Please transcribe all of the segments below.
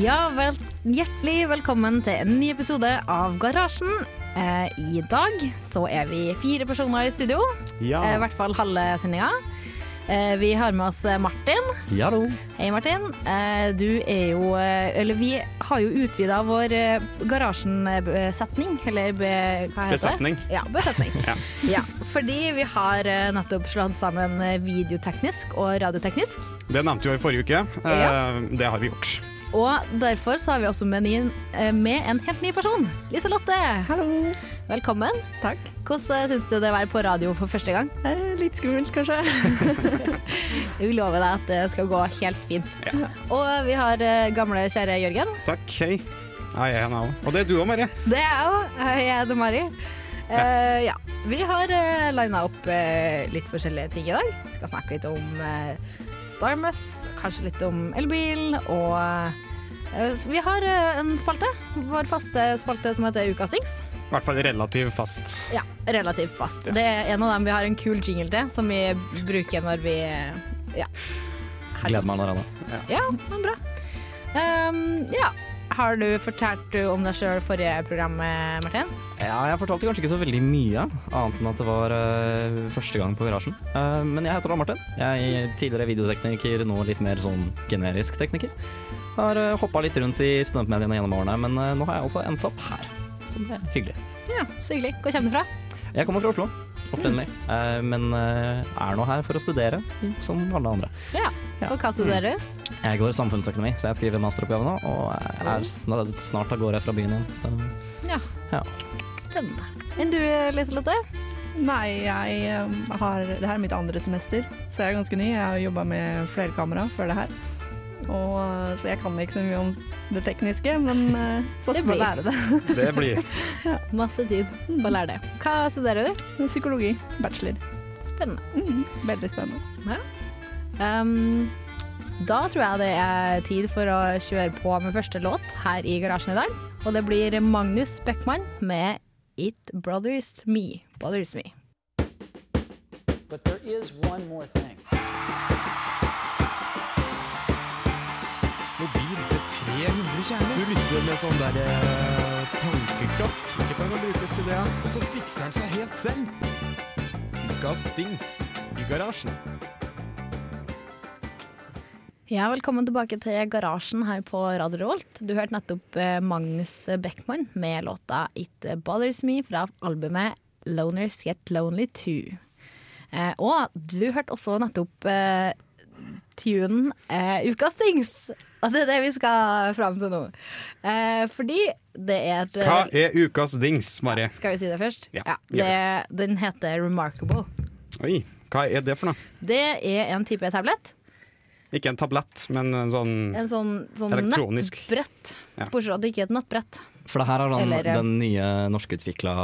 Ja, vel, hjertelig velkommen til en ny episode av Garasjen. Eh, I dag så er vi fire personer i studio, Ja. eh, i hvert fall halve sendinga. Eh, vi har med oss Martin. Hallo. Hei, Martin. Eh, du er jo eh, Eller vi har jo utvida vår eh, Garasjen-setning, eller be, hva heter Besetning. det? Ja, besetning. Ja. ja, fordi vi har eh, nettopp slått sammen eh, videoteknisk og radioteknisk. Det nevnte vi jo i forrige uke. Ja. Det har vi gjort. Og derfor så har vi også med, eh, med en helt ny person. Liselotte. Hallo. Velkommen. Takk. Hvordan syns du det er å være på radio for første gang? Eh, litt skummelt, kanskje. Vi lover deg at det skal gå helt fint. Og vi har eh, gamle, kjære Jørgen. Takk. Hei. Jeg er her òg. Og det er du òg, Marie. Det er jeg òg. Jeg heter Mari. Eh, ja. Vi har uh, lina opp uh, litt forskjellige ting i dag. Vi skal snakke litt om uh, Starmus, kanskje litt om elbil, og eh, vi har eh, en spalte. Vår faste spalte som heter Ukas Dings. I hvert fall relativt fast. Ja, relativt fast. Det er en av dem vi har en kul jingle til, som vi bruker når vi Ja. Gleder meg allerede. Ja, men bra. Um, ja. Har du fortalt om deg sjøl forrige program, Martin? Ja, jeg fortalte kanskje ikke så veldig mye, annet enn at det var uh, første gang på Garasjen. Uh, men jeg heter da Martin. Jeg er tidligere videotekniker, nå litt mer sånn generisk tekniker. Har uh, hoppa litt rundt i studentmediene gjennom årene, men uh, nå har jeg altså endt opp her. Så det er hyggelig. Ja, så hyggelig. Hvor kommer du fra? Jeg kommer fra Oslo, opprinnelig, eh, men eh, er nå her for å studere, som alle andre. Ja. Ja. Og hva studerer du? Jeg går samfunnsøkonomi, så jeg skriver masteroppgave nå, og er snart, snart av gårde fra byen igjen. Så Ja. Ja. Spennende. Enn du, Liselotte? Nei, jeg um, har Det her er mitt andre semester, så jeg er ganske ny. Jeg har jobba med flerkamera før det her. Og, uh, så jeg kan ikke så mye om det tekniske, men uh, Det satser på å lære det. Det blir Masse tid på å lære det. Hva studerer du? Psykologi. Bachelor. Spennende. Mhm, Veldig spennende. Um, da tror jeg det er tid for å kjøre på med første låt her i garasjen i dag. Og det blir Magnus Beckmann med It Brothers Me. Brothers Me. But there is one more thing. 300 kjerner. Du lytter med sånn der eh, tankekraft. Ikke kan brukes til det. Og så fikser han seg helt selv. Ukas dings i garasjen. Ja, velkommen tilbake til garasjen her på Radio Revolt. Du hørte nettopp eh, Magnus Beckmann med låta It Bothers Me fra albumet Loners Get Lonely 2. Eh, og du hørte også nettopp eh, tunen eh, Ukas Dings. Og det er det vi skal fram til nå. Eh, fordi det er et Hva er ukas dings, Marie? Skal vi si det først? Ja, det, den heter Remarkable. Oi, hva er det for noe? Det er en type tablett. Ikke en tablett, men en sånn En sånn, sånn Elektronisk. nettbrett. Ja. Bortsett fra at det ikke er et nettbrett. For det her er den, Eller, eh, den nye norskutvikla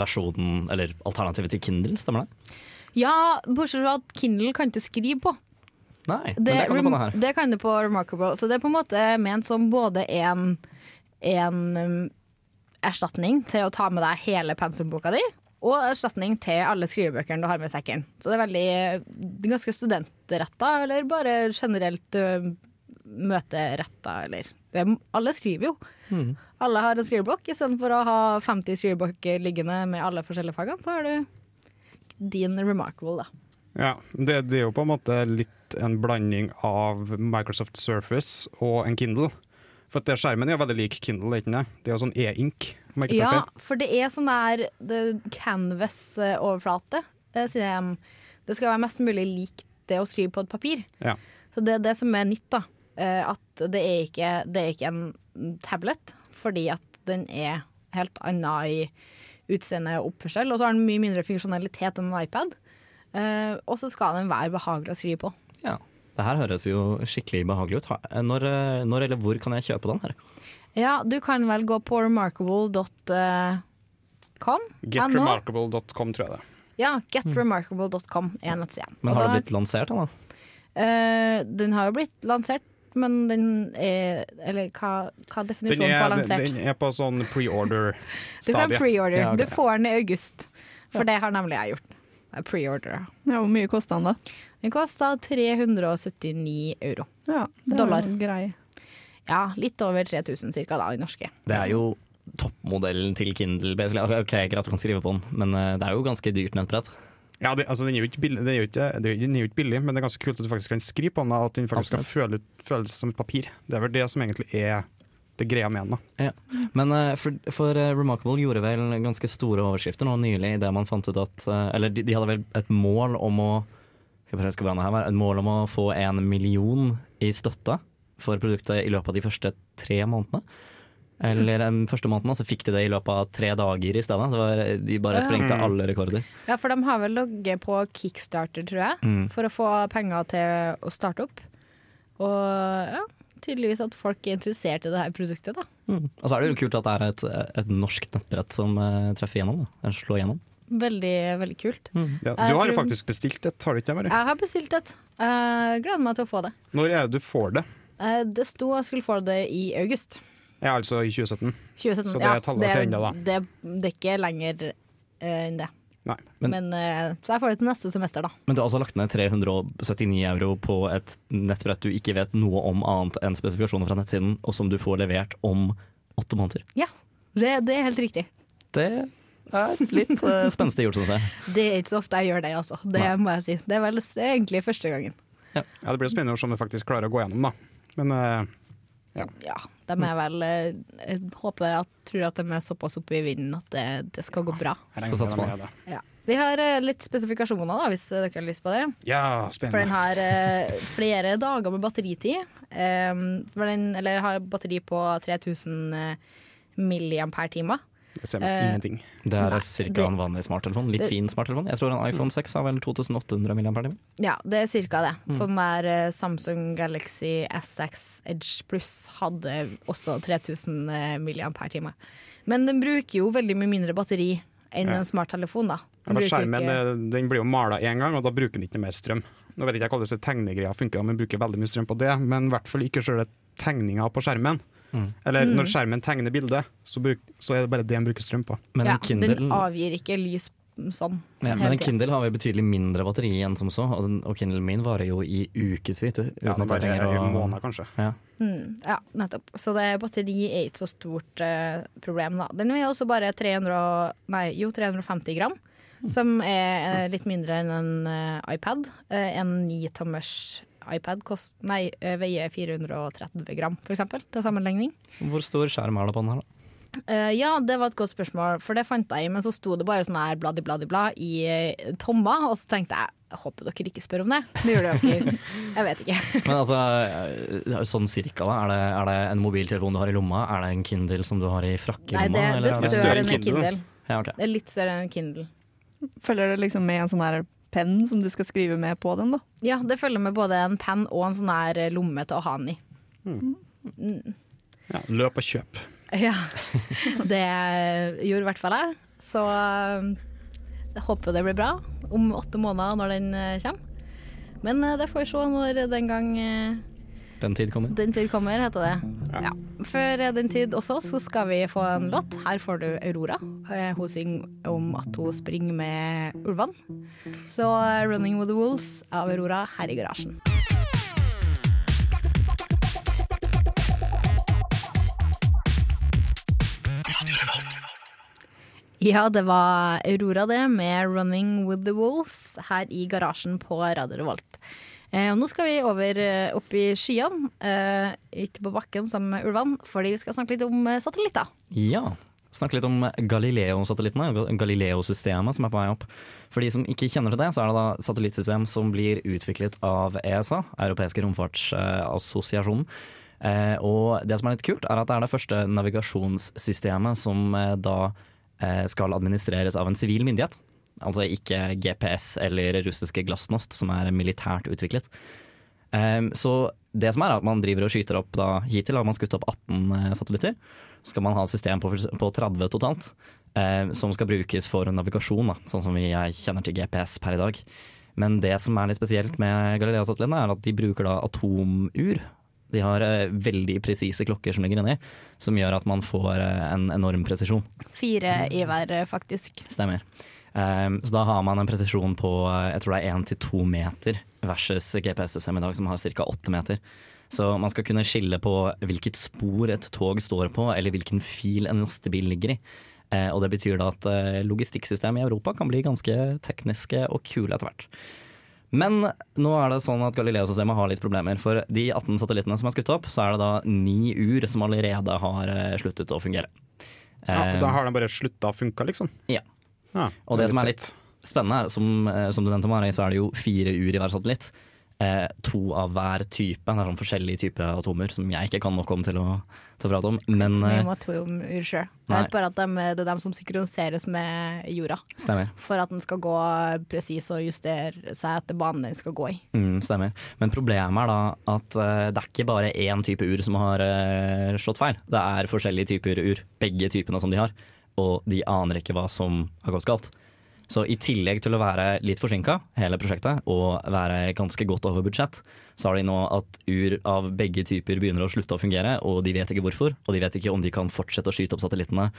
versjonen, eller alternativet til Kindle, stemmer det? Ja, bortsett fra at Kindle kan du skrive på. Nei, men det kan du på denne her. det kan du på Remarkable. Så det er på en måte ment som både en, en um, erstatning til å ta med deg hele pensumboka di, og erstatning til alle skrivebøkene du har med i sekken. Så det er veldig det er ganske studentretta, eller bare generelt uh, møteretta, eller det Alle skriver jo. Mm. Alle har en skriveblokk, istedenfor å ha 50 skriveblokker liggende med alle forskjellige fagene, så har du din Remarkable, da. Ja, det, det er jo på en måte litt en blanding av Microsoft Surface og en Kindle. For at det skjermen er jo veldig lik Kindle, ikke det? Det er jo sånn e-ink. Ja, for det er sånn der canvas-overflate. eh. Det skal være mest mulig likt det å skrive på et papir. Ja. Så det er det som er nytt, da. Eh, At det er ikke, det er ikke en tablet, fordi at den er helt annet i utseende og oppførsel. Og så har den mye mindre funksjonalitet enn en iPad. Eh, og så skal den være behagelig å skrive på. Ja. Det her høres jo skikkelig behagelig ut. Når, eh, når eller hvor kan jeg kjøpe den her? Ja, du kan vel gå på remarkable.com. Getremarkable.com, tror jeg det. Ja, getremarkable.com er nettsida. Men har den det blitt lansert, da? Uh, den har jo blitt lansert, men den er Eller hva, hva er Den er, på er, lansert? den er på sånn du kan pre-order. Ja, okay. Du får den i august, for det har nemlig jeg gjort. Jeg pre-order. Ja, hvor mye kosta den da? Den kosta 379 euro. Ja, det er Dollar. jo grei. Ja, litt over 3000 cirka da, i norske. Det er jo toppmodellen til Kindle. basically. Ok, Greit du kan skrive på den, men eh, det er jo ganske dyrt nettbrett. Ja, det, altså, den er jo ikke billig, den, er jo ikke, den er jo ikke billig, men det er ganske kult at du faktisk kan skrive på den, og at den faktisk skal føle, føles som et papir. Det er vel det som egentlig er det greia med den. da. Men eh, for, for eh, Remarkable gjorde vel ganske store overskrifter nå nylig idet man fant ut at eh, Eller de, de hadde vel et mål om å skal prøve skal her var, et mål om å få en million i støtte for produktet i løpet av de første tre månedene. Eller den første måneden, så fikk de det i løpet av tre dager i stedet. Det var, de bare Ja. sprengte alle rekorder. Ja, for de har vel logget på Kickstarter, tror jeg, Mm. for å få penger til å starte opp. Og ja, tydeligvis at folk er interessert i det her produktet, da. Mm. Og så er det jo kult at det er et, et norsk nettbrett som uh, treffer gjennom. Da. Slår gjennom. Veldig, veldig kult. Ja, du har jo faktisk bestilt et, har du ikke det? Jeg har bestilt et. Jeg gleder meg til å få det. Når er det du får det? Uh, Det sto jeg skulle få det i august Ja, altså i 2017. 2017. Så det er ja, tallet til ennå, da. Det, det er ikke lenger eh, enn det. Nei. Men- Men, eh, så jeg får det til neste semester, da. Men du har altså lagt ned 379 euro på et nettbrett du ikke vet noe om annet enn spesifikasjoner fra nettsiden, og som du får levert om åtte måneder. Det, det er helt riktig. Det er litt uh, spenstig gjort, syns jeg. Det er ikke så ofte jeg gjør det, altså. Det Nei. må jeg si. Det er vel egentlig første gangen. Ja, Det blir spennende å se om du faktisk klarer å gå gjennom, da. Men eh, Ja, de er vel eh, Jeg håper at, tror at de er såpass oppe i vinden at det, det skal gå bra. jeg satse på med. Ja. Vi har eh, litt spesifikasjoner, da, hvis dere har lyst på det. Ja, For den har eh, flere dager med batteritid. Um, for den, eller har batteri på 3000 uh, milliampere-timer. Det ser meg eh, ingenting. Det er ca. det- en vanlig smarttelefon. Litt det- fin smarttelefon. Jeg tror en iPhone 6 har vel 2800 mAh. Ja, det er cirka det. Mm. Sånn der eh, Samsung Galaxy S6 Edge Plus hadde også 3000 mAh. milliampere-timer. Men den bruker jo veldig mye mindre batteri enn Ja. en smarttelefon, da. Den ja, skjermen ikke- eh, den blir jo mala én gang, og da bruker den ikke mer strøm. Nå vet jeg ikke hvordan tegnegreia funker, men bruker veldig mye strøm på det. Men i hvert fall ikke selve tegninga på skjermen. Mm. Eller Mm. når skjermen tegner bildet, så, bruk, så er det bare det den bruker strøm på. Men ja, Kindle Den avgir ikke lys sånn. ja, men en. Kindle har jo betydelig mindre batteri enn som så, og, den, og Kindlen min varer jo i ukevis. Ja, den det jeg bare trenger er å- en måned, kanskje. Ja. Mm, ja, nettopp. Så det, batteri er ikke så stort eh, problem, da. Den veier også bare 300, nei, jo, 350 gram. Som er eh, litt mindre enn en eh, iPad. Eh, en 9-tommers iPad kost, nei, eh, veier 430 gram, eksempel, til sammenligning. Hvor stor skjerm er det på den her, da? Uh, ja, det var et godt spørsmål, for det fant jeg i, men så sto det bare sånn her bladi, bladi, bla i uh, tomma, og så tenkte jeg jeg håper dere ikke spør om det. Det gjør dere ikke. Jeg vet ikke. Men altså, sånn cirka, da. Er det, er det en mobiltelefon du har i lomma? Er det en Kindle som du har i Nei, frakkelomma? det, eller det er større større enn en Kindle? Kindle. Ja, okay. Det er litt større enn en Kindle. Følger det liksom med en sånn her penn som du skal skrive med på den, da? Ja, det følger med både en penn og en sånn her lomme til å ha den i. Ja, løp og kjøp. Ja, det gjorde i hvert fall jeg. Så øh, jeg håper det blir bra om åtte måneder når den øh, kommer. Men det får vi se når den gang Den tid kommer. den tid kommer, heter det. Ja. Før den tid også så skal vi få en låt. Her får du Aurora. Eh, Hun synger om at hun springer med ulvene. Så øh, 'Running with the Wolves' av Aurora her i garasjen. Ja, det var Aurora det, med 'Running with the Wolves' her i garasjen på Radio Revolt. Eh, og nå skal vi over eh, opp i skyene, eh, ikke på bakken sammen med ulvene, fordi vi skal snakke litt om eh, satellitter. Ja. Snakke litt om Galileo-satellittene, Galileo-systemet som er på vei opp. For de som ikke kjenner til det, så er det da satellittsystem som blir utviklet av ESA, Europeiske romfartsassosiasjonen. Eh, og det som er litt kult, er at det er det første navigasjonssystemet som eh, da skal administreres av en sivil myndighet. Altså ikke GPS eller russiske glasnost, som er militært utviklet. Um, så det som er at man driver og skyter opp da, Hittil har man skutt opp 18 eh, satellitter. Så skal man ha et system på, på 30 totalt, um, som skal brukes for navigasjon, da, sånn som vi kjenner til GPS per i dag. Men det som er litt spesielt med Galileo-satellittene, er at de bruker da atomur. De har uh, veldig presise klokker som ligger inni, som gjør at man får uh, en enorm presisjon. Fire i hver, faktisk. Stemmer. Um, så da har man en presisjon på eh, jeg tror det er én til to meter versus GPS-system i dag som har ca. åtte meter. Så man skal kunne skille på hvilket spor et tog står på, eller hvilken fil en lastebil ligger i. Eh, og det betyr da at eh, logistikksystemet i Europa kan bli ganske tekniske og kule etter hvert. Men nå er det sånn at Galileo-systemet har litt problemer. For de 18 satellittene som er skutt opp, så er det da ni ur som allerede har sluttet å fungere. Ja, da har de bare slutta å funke, liksom? Ja. Ja, Og det som er litt spennende, er, som, eh, som du nevnte, Mari, så er det jo fire ur i hver satellitt. Eh, to av hver type. Det er sånn forskjellige typer atomer som jeg ikke kan nok om til å, til å prate om. Men Så mye eh, bare at de, det er dem som synkroniseres med jorda. stemmer. For at den skal gå presis og justere seg etter banen den skal gå i. Mm, stemmer. Men problemet er da at eh, det er ikke bare én type ur som har slått feil. Det er forskjellige typer ur, begge typene som de har. Og de aner ikke hva som har gått galt. Så i tillegg til å være litt forsinka, hele prosjektet, og være ganske godt over budsjett, så har de nå at ur av begge typer begynner å slutte å fungere, og de vet ikke hvorfor. Og de vet ikke om de kan fortsette å skyte opp satellittene.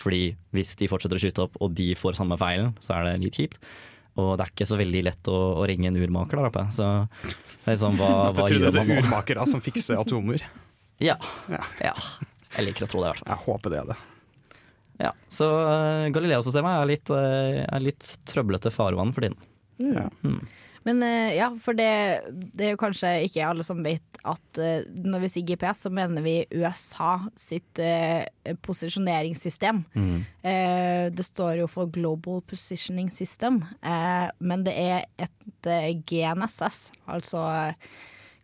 Fordi hvis de fortsetter å skyte opp, og de får samme feilen, så er det litt kjipt. Og det er ikke så veldig lett å, å ringe en urmaker der oppe. Så det er liksom, hva, hva tror det nå? er trodde det er urmakere som fikser atomer. Ja. Ja. ja. Jeg liker å tro det, i hvert fall. Jeg håper det er det. Ja. Så eh, Galileo-systemet er litt, eh, er litt trøblete farvann for tiden. Ja. Men eh, ja, for det, det er jo kanskje ikke alle som vet at når vi sier GPS, så mener vi USA sitt eh, posisjoneringssystem. Eh, det står jo for Global Positioning System, eh, men det er et GNSS, altså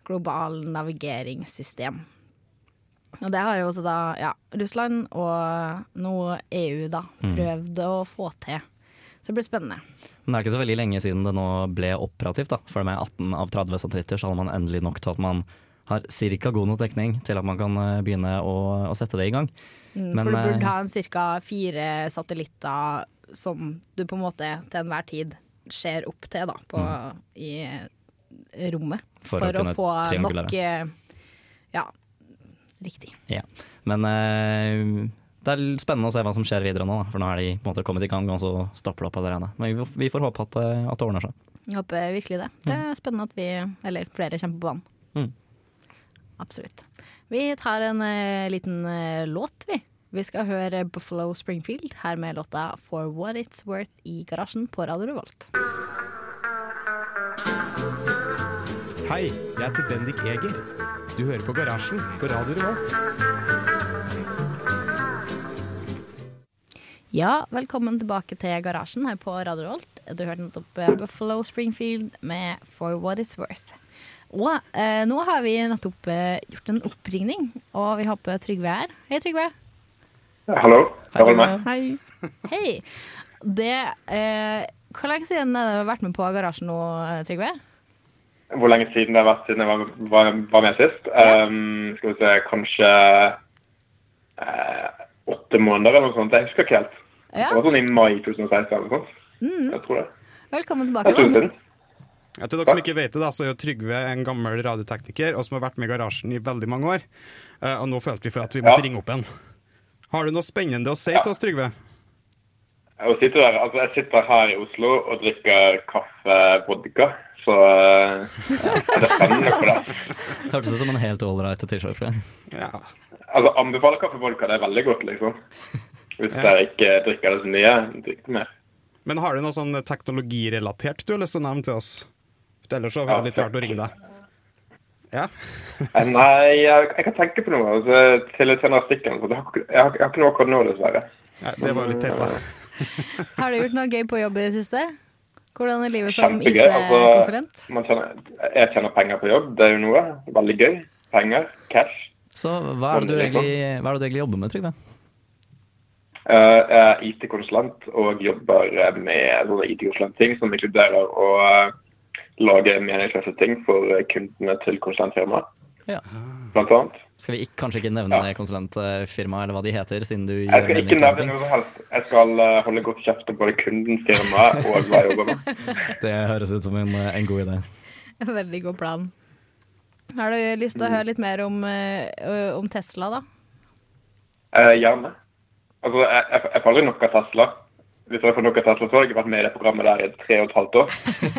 Global Navigeringssystem. Og det har jo også da ja, Russland og nå EU da prøvd å få til. Så det blir spennende. Men det er ikke så veldig lenge siden det nå ble operativt. da. For med 18 av 30 satellitter så hadde man endelig nok til at man har ca. god nok dekning til at man kan eh, begynne å, å sette det i gang. Mm, Men, for du burde eh, ha en ca. fire satellitter som du på en måte til enhver tid ser opp til da, på, i rommet. For, For å kunne få nok eh, Ja, riktig. Men eh, det er spennende å se hva som skjer videre nå, da. for nå er de på en måte kommet i gang, og så stopper det opp allerede. Men vi, vi får håpe at, eh, at det ordner seg. Jeg håper virkelig det. Det er spennende at vi, eller flere, kommer på banen. Mm. Absolutt. Vi tar en uh, liten uh, låt, vi. Vi skal høre Buffalo Springfield her med låta For What It's Worth i garasjen på Radio Revolt. Hei, jeg heter Bendik Eger. Du hører på Garasjen på Radio Revolt. Ja, velkommen tilbake til garasjen her på Radio Revolt. Du hørte nettopp eh, Buffalo Springfield med For What It's Worth. Og eh, nå har vi nettopp eh, gjort en oppringning, og vi håper Trygve er her. Hei, Trygve. Hallo, Det var meg? Hei. Hei. Det eh, Hvor lenge siden har du vært med på garasjen nå, eh, Trygve? Hvor lenge siden det har vært siden jeg var, var, var med sist? Um, skal vi se, kanskje eh, åtte måneder eller noe sånt. Jeg husker ikke helt. Ja, Det var sånn i mai 2016 eller noe sånt. mm, Jeg tror det. velkommen tilbake. en stund Da. siden. Ja, til dere som ikke vet det, da, så er jo Trygve en gammel radiotekniker og som har vært med i garasjen i veldig mange år. Eh, og nå følte vi for at vi måtte Ja. ringe opp en. Har du noe spennende å si til oss, Trygve? Jeg sitter, der, altså jeg sitter her i Oslo og drikker kaffe vodka, så eh, det er spennende for det. Hørtes ut som en helt ålreit tirsdagskveld. Ja. Altså, anbefaler kaffevodka. det er veldig godt, liksom. Hvis dere ikke drikker det så mye, drikk det mer. Men har du noe sånn teknologirelatert du har lyst til å nevne til oss? Ellers så har det litt rart å ringe deg. Ja. Eh, Nei, jeg, jeg kan tenke på noe altså, til et senere stikk. Jeg, jeg, har, jeg har ikke noe akkurat nå, dessverre. ja det var litt teit, da. Har du gjort noe gøy på jobb i det siste? Hvordan er livet som. IT-konsulent? Altså, jeg tjener penger på jobb, det er jo noe. Veldig gøy. penger, cash. Så hva er det du egentlig, hva er det du egentlig jobber med, Trygve? Eh, Jeg er IT-konsulent og jobber med sånne IT-konsulentting som inkluderer å eh, lage meningsløse ting for kundene til konsulentfirmaet, Ja. blant annet. Skal vi ikke, kanskje ikke nevne Ja. det konsulentfirmaet, eller hva de heter, siden du Jeg skal ikke nevne noe som helst. Jeg skal eh, holde godt kjeft om både kundens firma og hva jeg jobber med. Det høres ut som en, eh, en god idé. Veldig god plan. Har du lyst til å høre litt mer om, eh, om Tesla, da? Eh, gjerne. Altså, jeg, jeg, jeg får aldri nok av Tesla. Hvis jeg får nok av Tesla, så har jeg ikke vært med i det programmet der i tre og et halvt år.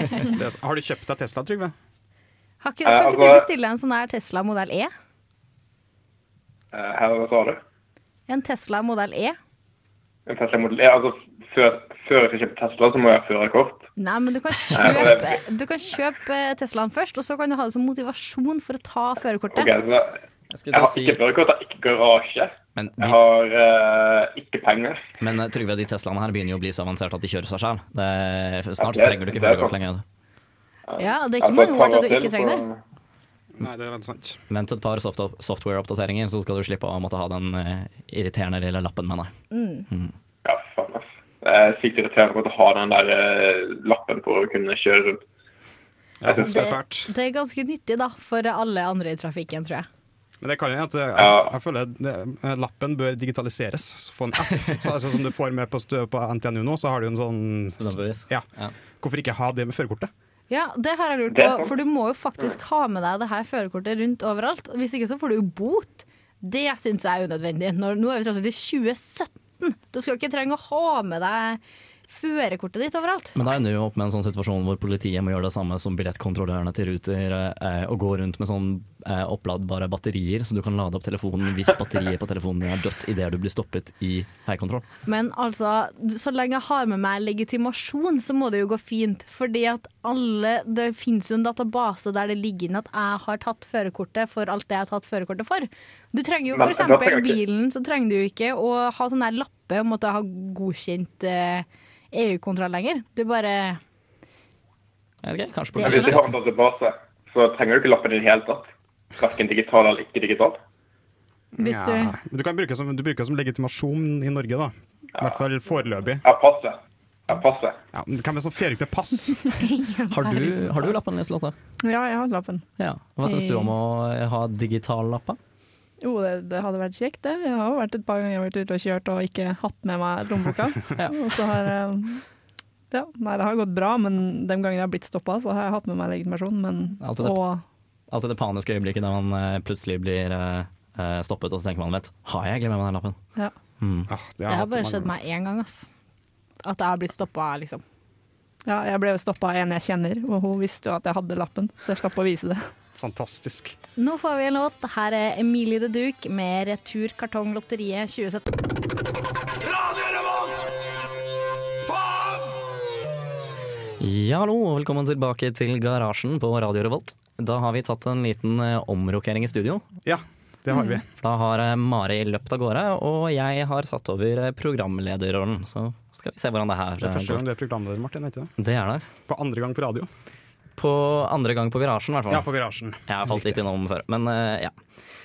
Har du kjøpt deg Tesla, Trygve? Har ikke, Eh, kan ikke du altså- bestille en sånn her Tesla modell E? Eh, her, hva sa du? En Tesla modell E? En Tesla modell E. Altså, før, før jeg skal kjøpe Tesla, så må jeg ha førerkort. Nei, men du kan kjøpe, du kan kjøpe Teslaen først, og så kan du ha det som motivasjon for å ta førerkortet. Okay, Jeg jeg har ikke førerkort, jeg har ikke garasje. men, Jeg har uh, ikke penger. men eh, Trygve, de Teslaene her begynner jo å bli så avanserte at de kjører seg sjøl. Snart trenger du ikke er førerkort lenger. Ja, det er ikke mange år til du ikke trenger det. Nei, det er veldig sant. Vent et par soft software-oppdateringer, så skal du slippe å måtte ha den eh, irriterende lille lappen med deg. Ja, faen ass. Det er sykt irriterende å måtte ha den der eh, lappen for å kunne kjøre rundt. Ja, Jeg synes det er Det, fælt. det er ganske nyttig da, for alle andre i trafikken, tror jeg. Men det kan jo at jeg, Ja. jeg føler det, eh, lappen bør digitaliseres. Så få en app. Så, altså, som du får med på, på NTNU nå, så har du en sånn Ja. Ja. Hvorfor ikke ha det med førerkortet? Ja, det har jeg lurt på, for du må jo faktisk ha med deg det her førerkortet rundt overalt. Hvis ikke så får du jo bot. Det syns jeg er unødvendig. Når, nå er vi tross alt i 2017. Du skal ikke trenge å ha med deg førerkortet ditt overalt. Men da ender vi opp med en sånn situasjon hvor politiet må gjøre det samme som billettkontrollørene til Ruter, eh, og gå rundt med sånn eh, oppladbare batterier, så du kan lade opp telefonen hvis batteriet på telefonen din er dødt idet du blir stoppet i heikontroll. Men altså, så lenge jeg har med meg legitimasjon, så må det jo gå fint. Fordi at alle Det finnes jo en database der det ligger inn at jeg har tatt førerkortet for alt det jeg har tatt førerkortet for. Du trenger jo f.eks. bilen, så trenger du jo ikke å ha sånn der lappe om at jeg har godkjent eh, EU-kontroll lenger. Du bare Jeg vet ikke, kanskje på Hvis du har en database, så trenger du ikke lappen i det hele tatt. Verken digital eller ikke digital. Hvis du Ja. Du kan bruke som, du bruker det som legitimasjon i Norge, da. I hvert fall foreløpig. Ja, passet. Ja, men det kan være sånn ferdig pass. Har du, har du lappen, Liselotte? Ja, jeg har lappen. Ja. Hva syns du om å ha digital lappe? Jo, det, det hadde vært kjekt, det. Jeg har vært et par ganger vært ute og kjørt og ikke hatt med meg lommeboka. Og så har Ja, nei, det har gått bra, men de gangene jeg har blitt stoppa, så har jeg hatt med meg legitimasjon. Men Alltid det. og Alltid det paniske øyeblikket der man eh, plutselig blir eh, eh, stoppet, og så tenker man vet, har jeg glemt med meg den lappen? Ja. Mm. Ah, det Det har har bare mange skjedd meg én gang, ass. At jeg har blitt stoppa, liksom. ja, jeg ble jo stoppa av en jeg kjenner, og hun visste jo at jeg hadde lappen, så jeg slapp å vise det. Fantastisk. Nå får vi en låt. Her er Emilie The Duke med Retur Kartonglotteriet 2017. Ja, hallo, og velkommen tilbake til Garasjen på Radio Revolt. Da har vi tatt en liten eh, omrokering i studio. Ja, det har vi. For da har eh, Mari løpt av gårde, og jeg har tatt over eh, programlederrollen. Så skal vi se hvordan det her Det er eh, første går. gang du er programleder, Martin. er ikke det? Det er det. På andre gang på radio. På andre gang på Virasjen, i hvert fall. Ja, på Virasjen. Jeg har falt litt innom før, men eh, ja.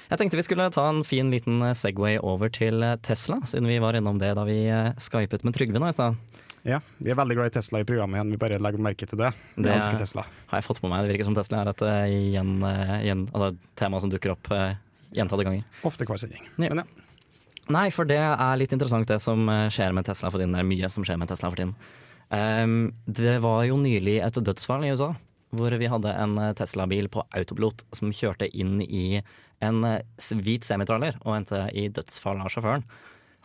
Jeg tenkte vi skulle ta en fin liten eh, Segway over til eh, Tesla, siden vi var innom det da vi skypet med Trygve nå i stad. Ja, Vi er veldig glad i Tesla i programmet igjen. Vi bare legger merke til det. Vi Det er- elsker Tesla. Har jeg fått på meg. Det virker som Tesla er et, igjen, gjen, eh, altså tema som dukker opp gjentatte ganger. Ofte hver sending. Ja. Men ja. Nei, for det er litt interessant det som skjer med Tesla for tiden. Det er mye som skjer med Tesla for tiden. Um, det var jo nylig et dødsfall i USA, hvor vi hadde en eh, Tesla-bil på autopilot som kjørte inn i en eh, hvit semitrailer og endte i dødsfall av sjåføren.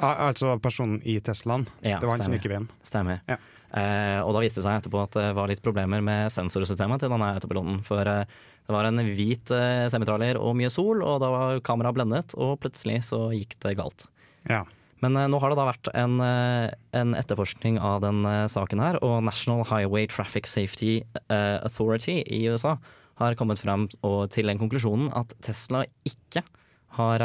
Altså personen i Teslaen. Ja, det var han som gikk i veien. Stemmer. Ja. Eh, og da viste det seg etterpå at det var litt problemer med sensorsystemet til denne autopiloten. For eh, det var en hvit eh, semitrailer og mye sol, og da var kameraet blendet, og plutselig så gikk det galt. Ja. Men eh, nå har det da vært en, eh, en etterforskning av den eh, saken her, og National Highway Traffic Safety Authority i USA har kommet frem til den konklusjonen at Tesla ikke har,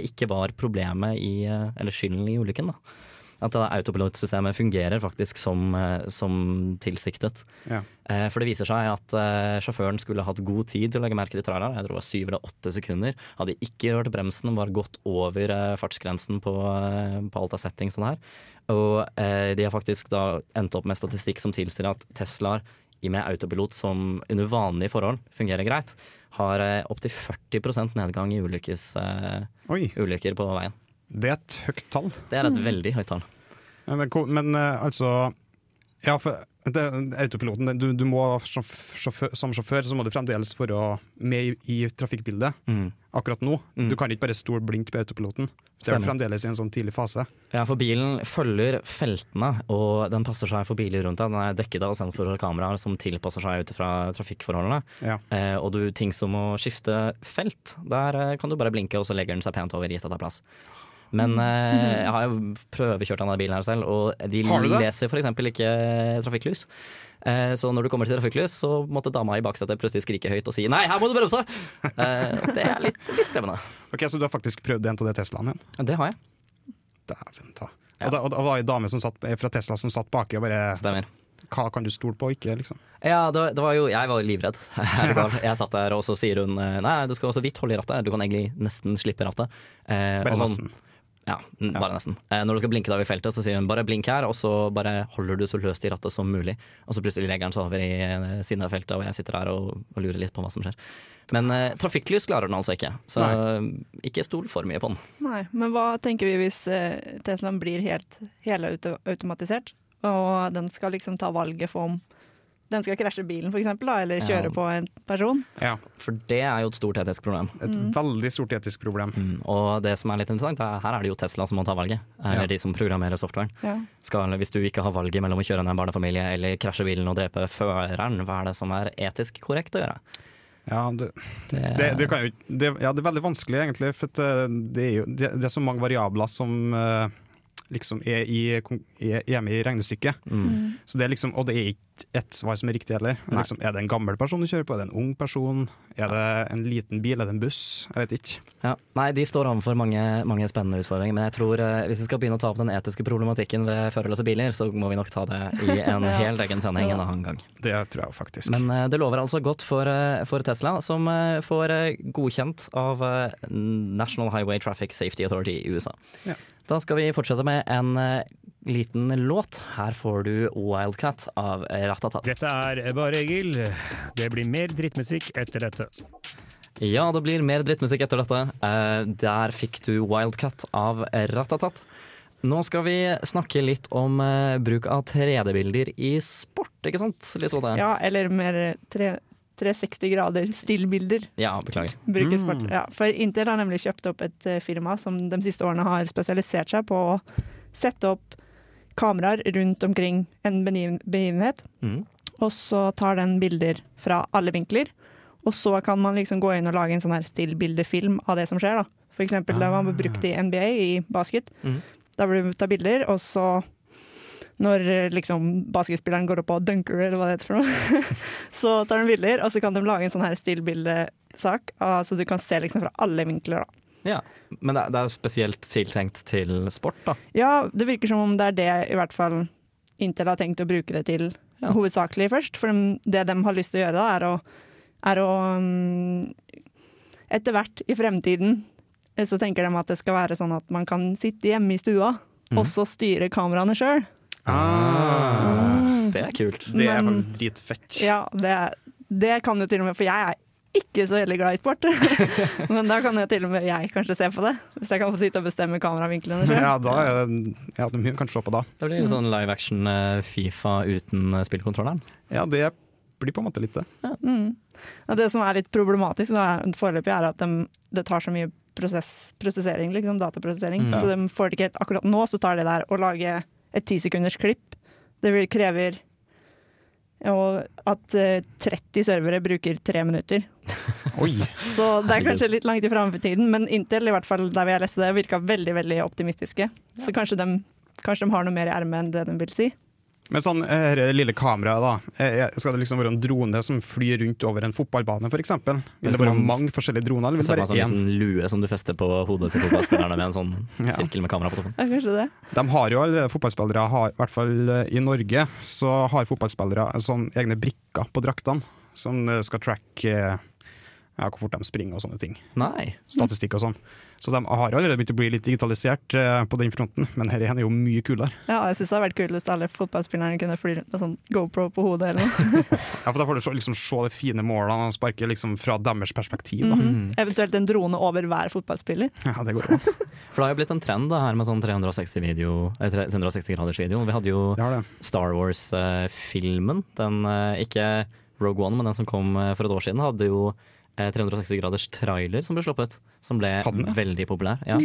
ikke var problemet i, eller skylden i ulykken. da. At det autopilotsystemet fungerer faktisk som, eh, som tilsiktet. Ja. Eh, For det viser seg at eh, sjåføren skulle hatt god tid til å legge merke til traileren. Jeg tror det var syv eller åtte sekunder. Hadde ikke rørt bremsen, var gått over fartsgrensen på, på alt av settings sånn her. Og eh, de har faktisk da endt opp med statistikk som tilsier at Teslaer i med autopilot som under vanlige forhold fungerer greit, har opptil 40% nedgang i ulykkes, eh, ulykker på veien. Det er et høyt tall. Det er et veldig høyt tall. Men, men eh, altså Ja, for det, autopiloten du, du må som sjåfør, som sjåfør så må du fremdeles være med i, i trafikkbildet Mm. akkurat nå. Mm. Du kan ikke bare stole blindt på autopiloten. Det er fremdeles i en sånn tidlig fase. Ja, for bilen følger feltene, og den passer seg for biler rundt deg. Den er dekket av sensorer og kameraer som tilpasser seg ut fra trafikkforholdene. Ja. Eh, og du, ting som å skifte felt, der eh, kan du bare blinke, og så legger den seg pent over, gitt at det er plass. Men eh, jeg har jo prøvekjørt denne bilen her selv, og de det? leser f.eks. ikke trafikklys. Eh, så når du kommer til trafikklys, så måtte dama i baksetet plutselig skrike høyt og si 'nei, her må du bremse'! Eh, det er litt, litt skremmende. Ok, Så du har faktisk prøvd en av de Teslaene igjen? Det har jeg. Dæven ta. Ja. Og, da, og det var ei dame som satt, fra Tesla som satt baki og bare Stemmer. Hva kan du stole på og ikke? liksom? Ja, det, var- det var jo, jeg var livredd. Jeg satt der, og så sier hun eh, nei, du skal også vidt holde i rattet. Du kan egentlig nesten slippe rattet. Eh, Bare og sånn- nesten. Ja, n- bare nesten. Eh, når du skal blinke deg i feltet, så sier hun bare blink her, og så bare holder du så løst i rattet som mulig. Og så plutselig legger den seg over i eh, siden av feltet, og jeg sitter der og, og lurer litt på hva som skjer. Men eh, trafikklys klarer den altså ikke, så Nei. ikke stol for mye på den. Nei, men hva tenker vi hvis eh, Teslaen blir helt helautomatisert, og den skal liksom ta valget for om den skal krasje bilen, for eksempel, kjøre eller Ja. på en person? Ja, For det er jo et stort etisk problem. Et veldig stort etisk problem. Mm. Og det som er litt interessant, er her er det jo Tesla som må ta valget. Eller Ja. de som programmerer softwaren. Ja. Skal, hvis du ikke har valget mellom å kjøre ned en barnefamilie eller krasje bilen og drepe føreren, hva er det som er etisk korrekt å gjøre? Ja, det, Det, det, det, kan jo, det, ja, det er veldig vanskelig, egentlig. For eh, det, er jo, det, det er så mange variabler som eh, liksom er, i, er, med i regnestykket. mm. Så det er liksom, og det er ikke ett svar som er riktig heller. Liksom, er det en gammel person du kjører på? Er det en ung person? Er det en liten bil? Er det en buss? Jeg vet ikke. ja. Nei, de står overfor mange, mange spennende utfordringer, men jeg tror eh, hvis vi skal begynne å ta opp den etiske problematikken ved førerløse biler, så må vi nok ta det i en Ja. helt egen sending en annen gang. Det tror jeg faktisk. Men eh, det lover altså godt for, eh, for Tesla, som eh, får eh, godkjent av eh, National Highway Traffic Safety Authority i USA. Ja. Da skal vi fortsette med en eh, liten låt. Her får du Wildcat av Ratatat. Dette er Bare Egil. Det blir mer drittmusikk etter dette. Ja, det blir mer drittmusikk etter dette. Eh, der fikk du Wildcat av Ratatat. Nå skal vi snakke litt om eh, bruk av 3D-bilder i sport, ikke sant? Lisotte? ja, eller mer tre, 360 grader stillbilder. ja, beklager. Brukes. Mm. Ja, for Intel har nemlig kjøpt opp et eh, firma som de siste årene har spesialisert seg på å sette opp kameraer rundt omkring en begiven- begivenhet, Mm. og så tar den bilder fra alle vinkler. Og så kan man liksom gå inn og lage en sånn her stillbildefilm av det som skjer. da. For eksempel det man brukte i NBA, i basket. Mm. Da vil du ta bilder, og så når eh, liksom basketspilleren går opp og dunker, eller hva det heter for noe, så tar de bilder, og så kan de lage en sånn her stillbildesak, ah, så du kan se liksom fra alle vinkler. da. Ja, Men det, er spesielt tiltenkt til sport, da. Ja, det virker som om det er det i hvert fall Intel har tenkt å bruke det til Ja. hovedsakelig først. For de, det de har lyst til å gjøre da, er å, er å mm, Etter hvert i fremtiden eh, så tenker de at det skal være sånn at man kan sitte hjemme i stua mm. og så styre kameraene sjøl. Ah, Det er kult. det er Men- faktisk dritfett. Ja, det, det kan jo til og med For jeg er ikke så veldig glad i sport. Men da kan jo til og med jeg kanskje se på det. Hvis jeg kan få sitte og bestemme kameravinklene. Ja, da er det ja, de kan se på da. Det blir sånn live action eh, Fifa uten eh, spillkontrolleren. Ja, det blir på en måte litt det. Mm. Og det som er litt problematisk foreløpig, er at de, det tar så mye prosess, prosessering, liksom, dataprosessering. Mm. Så de får det ikke helt akkurat nå, så tar det der å lage et ti sekunders klipp. Det krever at eh, 30 servere bruker tre minutter. Oi! Så det er kanskje litt langt i framtiden, men Intel, i hvert fall der vi jeg leste det, virka veldig veldig optimistiske. Så kanskje de, kanskje de har noe mer i ermet enn det de vil si. Men sånn eh, det lille kameraet, da. Eh, Skal det liksom være en drone som flyr rundt over en fotballbane, f.eks.? Vil det være mange forskjellige droner, eller vil det bare en sånn én? liten lue som du fester på hodet til fotballspillerne med en sånn Ja. sirkel med kamera på toppen. Ja, kanskje det. De har jo allerede fotballspillere, har, i hvert fall eh, i Norge, så har fotballspillere sånn egne brikker på draktene som skal tracke eh, ja, hvor fort de springer og sånne ting. Nei. Statistikk og sånn. Så de har allerede begynt å bli litt digitalisert uh, på den fronten, men dette er jo mye kulere. Ja, jeg syns det hadde vært kult hvis alle fotballspillerne kunne fly rundt med sånn GoPro på hodet eller noe. Ja, for Da får du se, liksom, se de fine målene og sparke liksom, fra deres perspektiv. Da. Mhm. Eventuelt en drone over hver fotballspiller. Ja, det går godt. an. For det har jo blitt en trend da, her med sånn 360 video, eh, 360 graders video. Vi hadde jo Det det. Star Wars-filmen. Den eh, ikke Rogue One, men den som kom eh, for et år siden, hadde jo eh, 360 graders trailer som ble sluppet. Som ble Hadde veldig populær. Ja.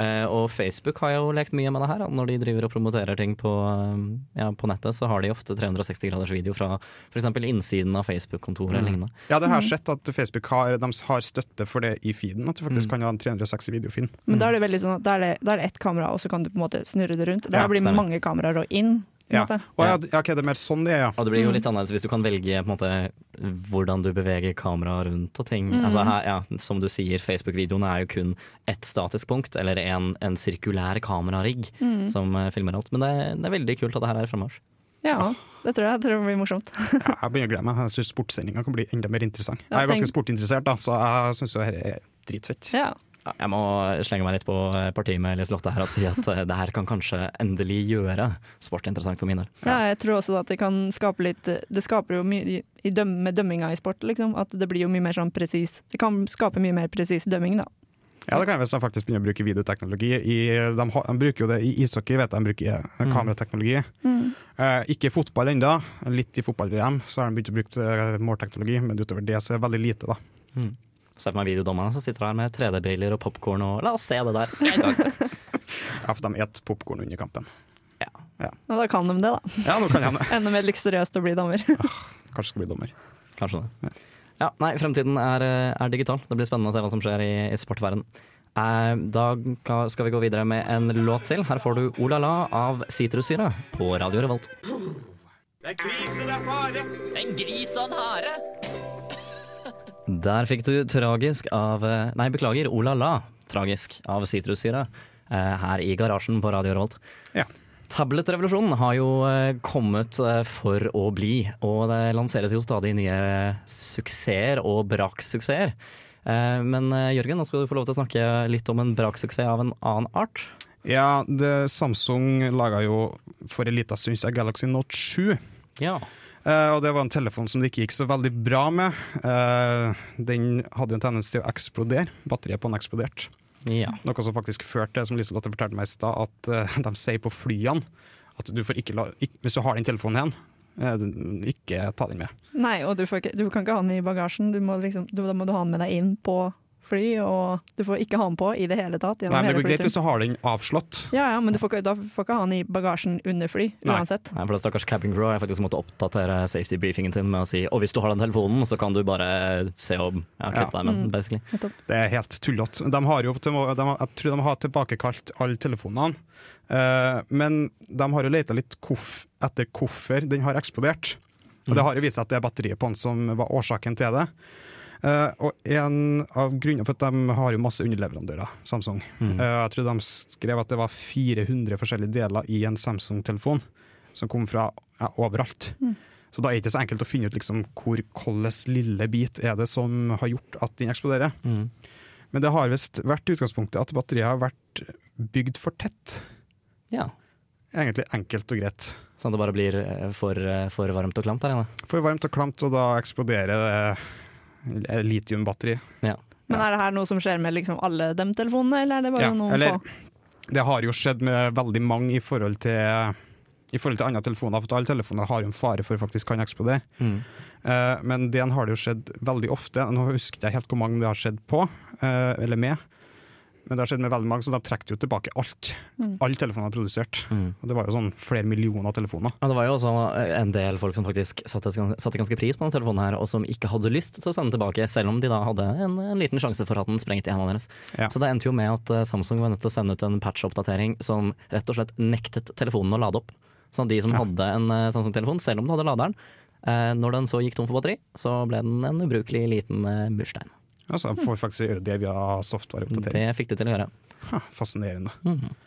Eh, og Facebook har jo lekt mye med det her. Når de driver og promoterer ting på, eh, ja, på nettet, så har de ofte 360 graders video fra f.eks. innsiden av Facebook-kontoret eller lignende. Ja, det har jeg sett at Facebook har, har støtte for det i feeden. At du faktisk Mm. kan ha en 360 videofilm. Men da er det veldig sånn at da er det, da er det ett kamera, og så kan du på en måte snurre det rundt. Det Ja, her blir mange kameraer og inn. Ja. måte. Ja, ja, ok, det er mer sånn det er, ja. Og det blir jo litt annerledes hvis du kan velge på en måte, hvordan du beveger kameraet rundt og ting. Altså, her, ja, som du sier, Facebook-videoene er jo kun ett statisk punkt, eller en, en sirkulær kamerarigg som eh, filmer alt. Men det, er- det er veldig kult at det her er frammarsj. Ja, det tror jeg, jeg tror det blir morsomt. ja. Jeg begynner å glede meg. Jeg synes sportssendinga kan bli enda mer interessant. Jeg er ganske sportinteressert, da, så jeg syns jo dette er dritfett. Ja. Jeg må slenge meg litt på eh, partiet med Liselotte her og si at eh, det her kan kanskje endelig gjøre sport interessant for min del. ja, jeg tror også at det kan skape litt Det skaper jo mye i døm, med dømminga i sport, liksom. At det blir jo mye mer sånn presis Det kan skape mye mer presis dømming, da. Ja, det kan jeg hvis de faktisk begynner å bruke videoteknologi. I, de, de bruker jo det i ishockey, vet jeg, de bruker eh, Mm. kamerateknologi. Eh, ikke i fotball ennå. Litt i fotball-VM så har de begynt å bruke målteknologi, men utover det så er det veldig lite, da. Se for meg videodommerne som sitter her med 3D-briller og popkorn og la oss se det der. Ja, for de spiser popkorn under kampen. Og da kan de det, da. Ja, nå kan jeg det. Enda mer luksuriøst å bli dommer. Kanskje skal bli dommer. Kanskje det. Ja, nei, fremtiden er, eh, er digital. Det blir spennende å se hva som skjer i, i sportverden. Eh, da skal vi gå videre med en låt til. Her får du O la la av Sitrussyre på Radio Revolt. Det er krise, det er fare. En gris og en hare. Der fikk du tragisk av eh, Nei, beklager, O la la. Tragisk av Sitrussyre. eh, Her i garasjen på Radio Rolt. Ja. Tabletrevolusjonen har jo eh, kommet for å bli, og det lanseres jo stadig nye suksesser og braksuksesser. Men Jørgen, nå skal du få lov til å snakke litt om en braksuksess av en annen art. Ja, det, Samsung laga jo for en liten stund siden Galaxy Note 7. Ja. Eh, og det var en telefon som det ikke gikk så veldig bra med. Uh, den hadde jo en tendens til å eksplodere. Batteriet på den eksploderte. ja. Noe som faktisk førte til, som Liselotte fortalte meg i stad, at uh, de sier på flyene at du får ikke la, ikk- hvis du har den telefonen igjen, eh, ikke ta den med. Nei, og du, får ikke, du kan ikke ha den i bagasjen. Du må liksom, du, da må du ha den med deg inn på fly, og du får ikke ha den på i det hele tatt. Nei, men Det blir går greit hvis du har den avslått. Ja, ja, men du får ikke, da får ikke ha den i bagasjen under fly, Nei. uansett. Nei, for det stakkars cabin crew har faktisk måttet oppdatere safety briefingen sin med å si og hvis du har den telefonen, så kan du bare se og ja, kvitte deg med den, basically. Det er helt tullete. De har jo til, de jeg tror de har tilbakekalt alle telefonene. Eh, men de har jo leita litt koff, etter hvorfor den har eksplodert. Og det har jo vist seg at det er batteriet på den som var årsaken til det. Eh, og en av grunnene for at de har jo masse underleverandører, Samsung. Mm. Eh, jeg tror de skrev at det var 400 forskjellige deler i en Samsung-telefon som kom fra ja, overalt. Så da er det ikke så enkelt å finne ut liksom, hvor hvilken lille bit er det som har gjort at den eksploderer. Mm. Men det har visst vært utgangspunktet at batteriet har vært bygd for tett. Ja. Egentlig enkelt og greit. Sånn at det bare blir eh, for, for varmt og klamt der inne. For varmt og klamt, og da eksploderer det litiumbatteri. Ja. Men er det her noe som skjer med liksom alle de telefonene, eller er det bare Ja, noen eller- få? Det har jo skjedd med veldig mange i forhold til i forhold til andre telefoner, for alle telefoner har jo en fare for faktisk kan eksplodere. Mm. Uh, men det har det jo skjedd veldig ofte. Nå husker jeg helt hvor mange det har skjedd på, uh, eller med. Men det har skjedd med veldig mange, så de trekker jo tilbake alt. Mm. Alle telefoner er produsert. Mm. Og det var jo sånn flere millioner telefoner. Ja, det var jo også en del folk som faktisk satte, satte ganske pris på denne telefonen her, og som ikke hadde lyst til å sende tilbake, selv om de da hadde en, en liten sjanse for at den sprengte i hendene deres. Ja. Så det endte jo med at eh, Samsung var nødt til å sende ut en patch-oppdatering som rett og slett nektet telefonen å lade opp. Sånn at de som hadde en eh, Samsung-telefon, selv om den hadde laderen, eh, når den så gikk tom for batteri, så ble den en ubrukelig liten murstein. Altså, jeg får faktisk gjøre det via softwareoppdatering. Det fikk det til å gjøre. Ha, fascinerende. Mhm.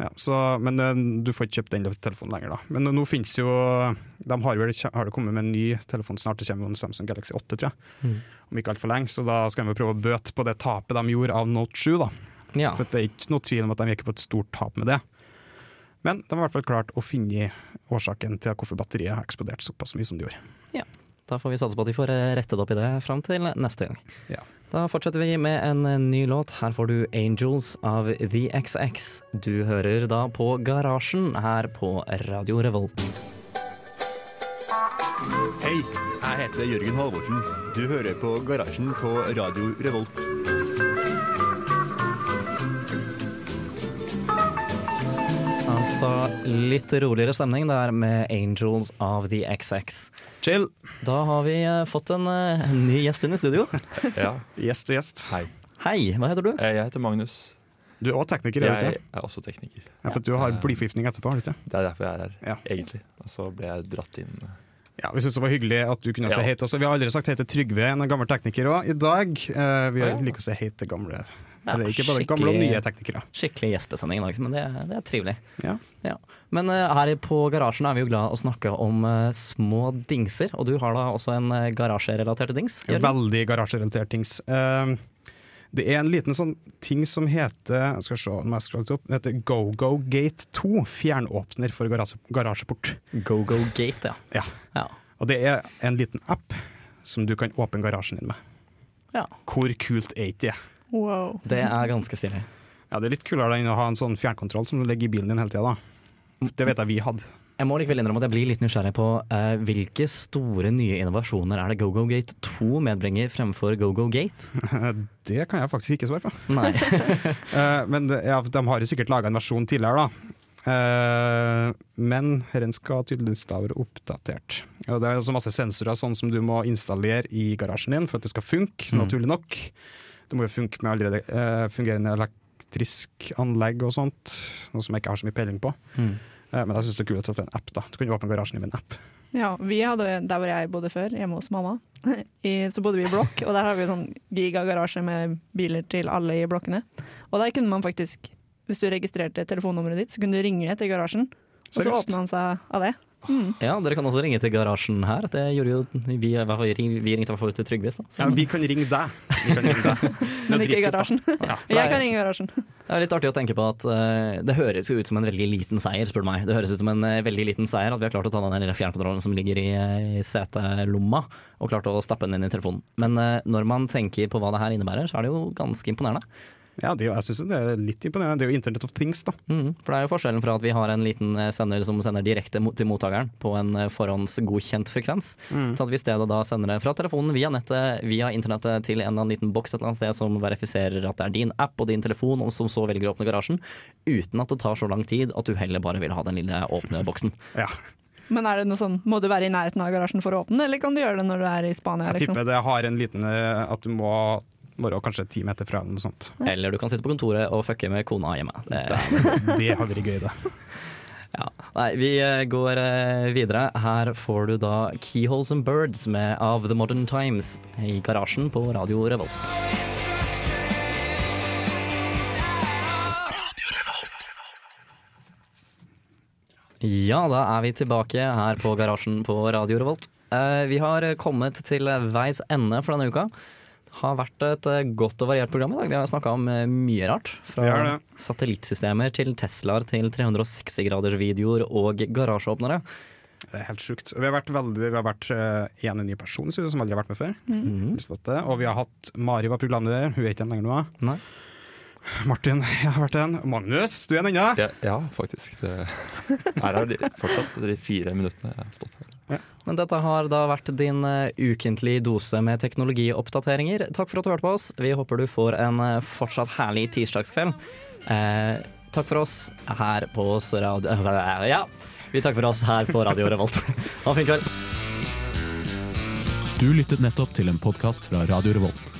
Ja, så, men eh, du får ikke kjøpt den telefonen lenger, da. Men nå finnes jo De har vel har det kommet med en ny telefon snart, det kommer en Samsung Galaxy 8, tror jeg. Mm. Om ikke altfor lenge, så da skal vi prøve å bøte på det tapet de gjorde av Note 7, da. Ja. For det er ikke noe tvil om at de gikk på et stort tap med det. Men de har i hvert fall klart å finne årsaken til hvorfor batteriet har eksplodert såpass mye som det gjorde. Da får vi satse på at de får eh, rettet opp i det fram til neste gang. Ja. Da fortsetter vi med en eh, ny låt. Her får du 'Angels' av The XX. Du hører da på Garasjen her på Radio Revolt. Hei, jeg heter Jørgen Halvorsen. Du hører på Garasjen på Radio Revolt. Altså litt roligere stemning der med 'Angels' of The XX. Chill. Da har vi eh, fått en, eh, en ny gjest inn i studio. Ja, Gjest og gjest. hei. Hei, hva heter du? Eh, Jeg heter Magnus. Du er også tekniker, Jeg, Jeg er også tekniker. Ja, for du har blyforgiftning etterpå, har du ikke? Det er derfor jeg er her, Ja. egentlig. Og så ble jeg dratt inn. Ja, Vi syns det var hyggelig at du kunne si Ja. hei til oss. Vi har aldri sagt hei til Trygve, en gammel tekniker òg, i dag. Eh, vi Ah, ja. liker å si hei til gamle Ja, er ikke bare gamle og nye teknikere. Skikkelig gjestesending i dag, men det, det er trivelig. Ja. Ja. Men uh, her på Garasjen er vi jo glad å snakke om uh, små dingser, og du har da også en uh, garasjerelatert dings? Jørgen? Veldig garasjerelatert dings. Uh, det er en liten sånn ting som heter skal se, må jeg opp, heter GoGo Gate 2. Fjernåpner for garasje, garasjeport. GoGo Go Gate, ja. Ja. ja. Og det er en liten app som du kan åpne garasjen din med. Ja. Hvor kult er ikke det? Wow. Det er ganske stilig. Ja, Det er litt kulere enn å ha en sånn fjernkontroll som ligger i bilen din hele tida. Det vet jeg vi hadde. Jeg må likevel innrømme at jeg blir litt nysgjerrig på eh, hvilke store nye innovasjoner er det GoGoGate 2 medbringer fremfor GoGoGate? Det kan jeg faktisk ikke svare på. Nei. Eh, men ja, de har jo sikkert laga en versjon tidligere, da. Eh, men den skal tydeligvis da være oppdatert. Og det er også masse sensorer sånn som du må installere i garasjen din for at det skal funke, Mm. naturlig nok. Det må jo funke med allerede eh, fungerende elektrisk anlegg og sånt, noe som jeg ikke har så mye peiling på. Mm. Eh, men jeg syns det er kult at det er en app. da Du kan jo åpne garasjen din med en app. Ja, vi hadde, Der hvor jeg bodde før, hjemme hos mamma, i, så bodde vi i blokk. Og der har vi sånn gigagarasje med biler til alle i blokkene. Og der kunne man faktisk, hvis du registrerte telefonnummeret ditt, så kunne du ringe til garasjen. Og så åpna han seg av det. Mm. Ja, dere kan også ringe til garasjen her. Det gjorde jo vi, vi ringte i hvert fall til Trygve. Ja, vi kan ringe deg. Kan ringe deg. Men ikke i garasjen. Ja. Jeg kan ringe i garasjen. Det er litt artig å tenke på at uh, det høres jo ut som en veldig liten seier, spør du meg. Det høres ut som en uh, veldig liten seier at vi har klart å ta den lille fjernkontrollen som ligger i, eh, i setelomma, og klart å stappe den inn i telefonen. Men når man tenker på hva det her innebærer, så er det jo ganske imponerende. Ja, det, er jeg syns det er litt imponerende. Det er jo Internet of Things, da. Mm, For det er jo forskjellen fra at vi har en liten eh, sender som sender direkte til mottakeren på en eh, forhåndsgodkjent frekvens, Mm. til at vi i stedet da sender det fra telefonen via nettet, via internettet til en eller annen liten boks et eller annet sted som verifiserer at det er din app og din telefon, og som så velger å åpne garasjen, uten at det tar så lang tid at du heller bare vil ha den lille åpne boksen. Ja. Men er det noe sånn, må du være i nærheten av garasjen for å åpne eller kan du gjøre det når du er i Spania? Jeg Liksom? tipper det har en liten eh, At du må være kanskje ti meter fra eller noe sånt. Eller du kan sitte på kontoret og fucke med kona hjemme. Det, Det har vært gøy, det. ja. Nei, vi eh, går eh, videre. Her får du da Keyholes and Birds med Of The Modern Times i garasjen på Radio Revolt. Ja, da er vi tilbake her på garasjen på Radio Revolt. Eh, vi har kommet til veis ende for denne uka. Har vært et eh, godt og variert program i dag. Vi har snakka om eh, mye rart. Fra satellittsystemer til Teslaer til 360-gradersvideoer og garasjeåpnere. Det er helt sjukt. Vi har vært veldig Vi har vært eh, en ny person som aldri har vært med før. Mm. Og vi har hatt Mari var programleder, hun er ikke den lenger nå. Nei. Martin jeg har vært en. Magnus, du er en ennå. Ja, ja faktisk. Det er her de, fortsatt de fire minuttene jeg har stått her. Men dette har da vært din uh, ukentlige dose med teknologioppdateringer. Takk for at du hørte på oss. Vi håper du får en eh, fortsatt herlig tirsdagskveld. Eh, takk for oss her på oss radio... Ja, vi takker for oss her på Radio Revolt. Ha en fin kveld. Du lyttet nettopp til en podkast fra Radio Revolt.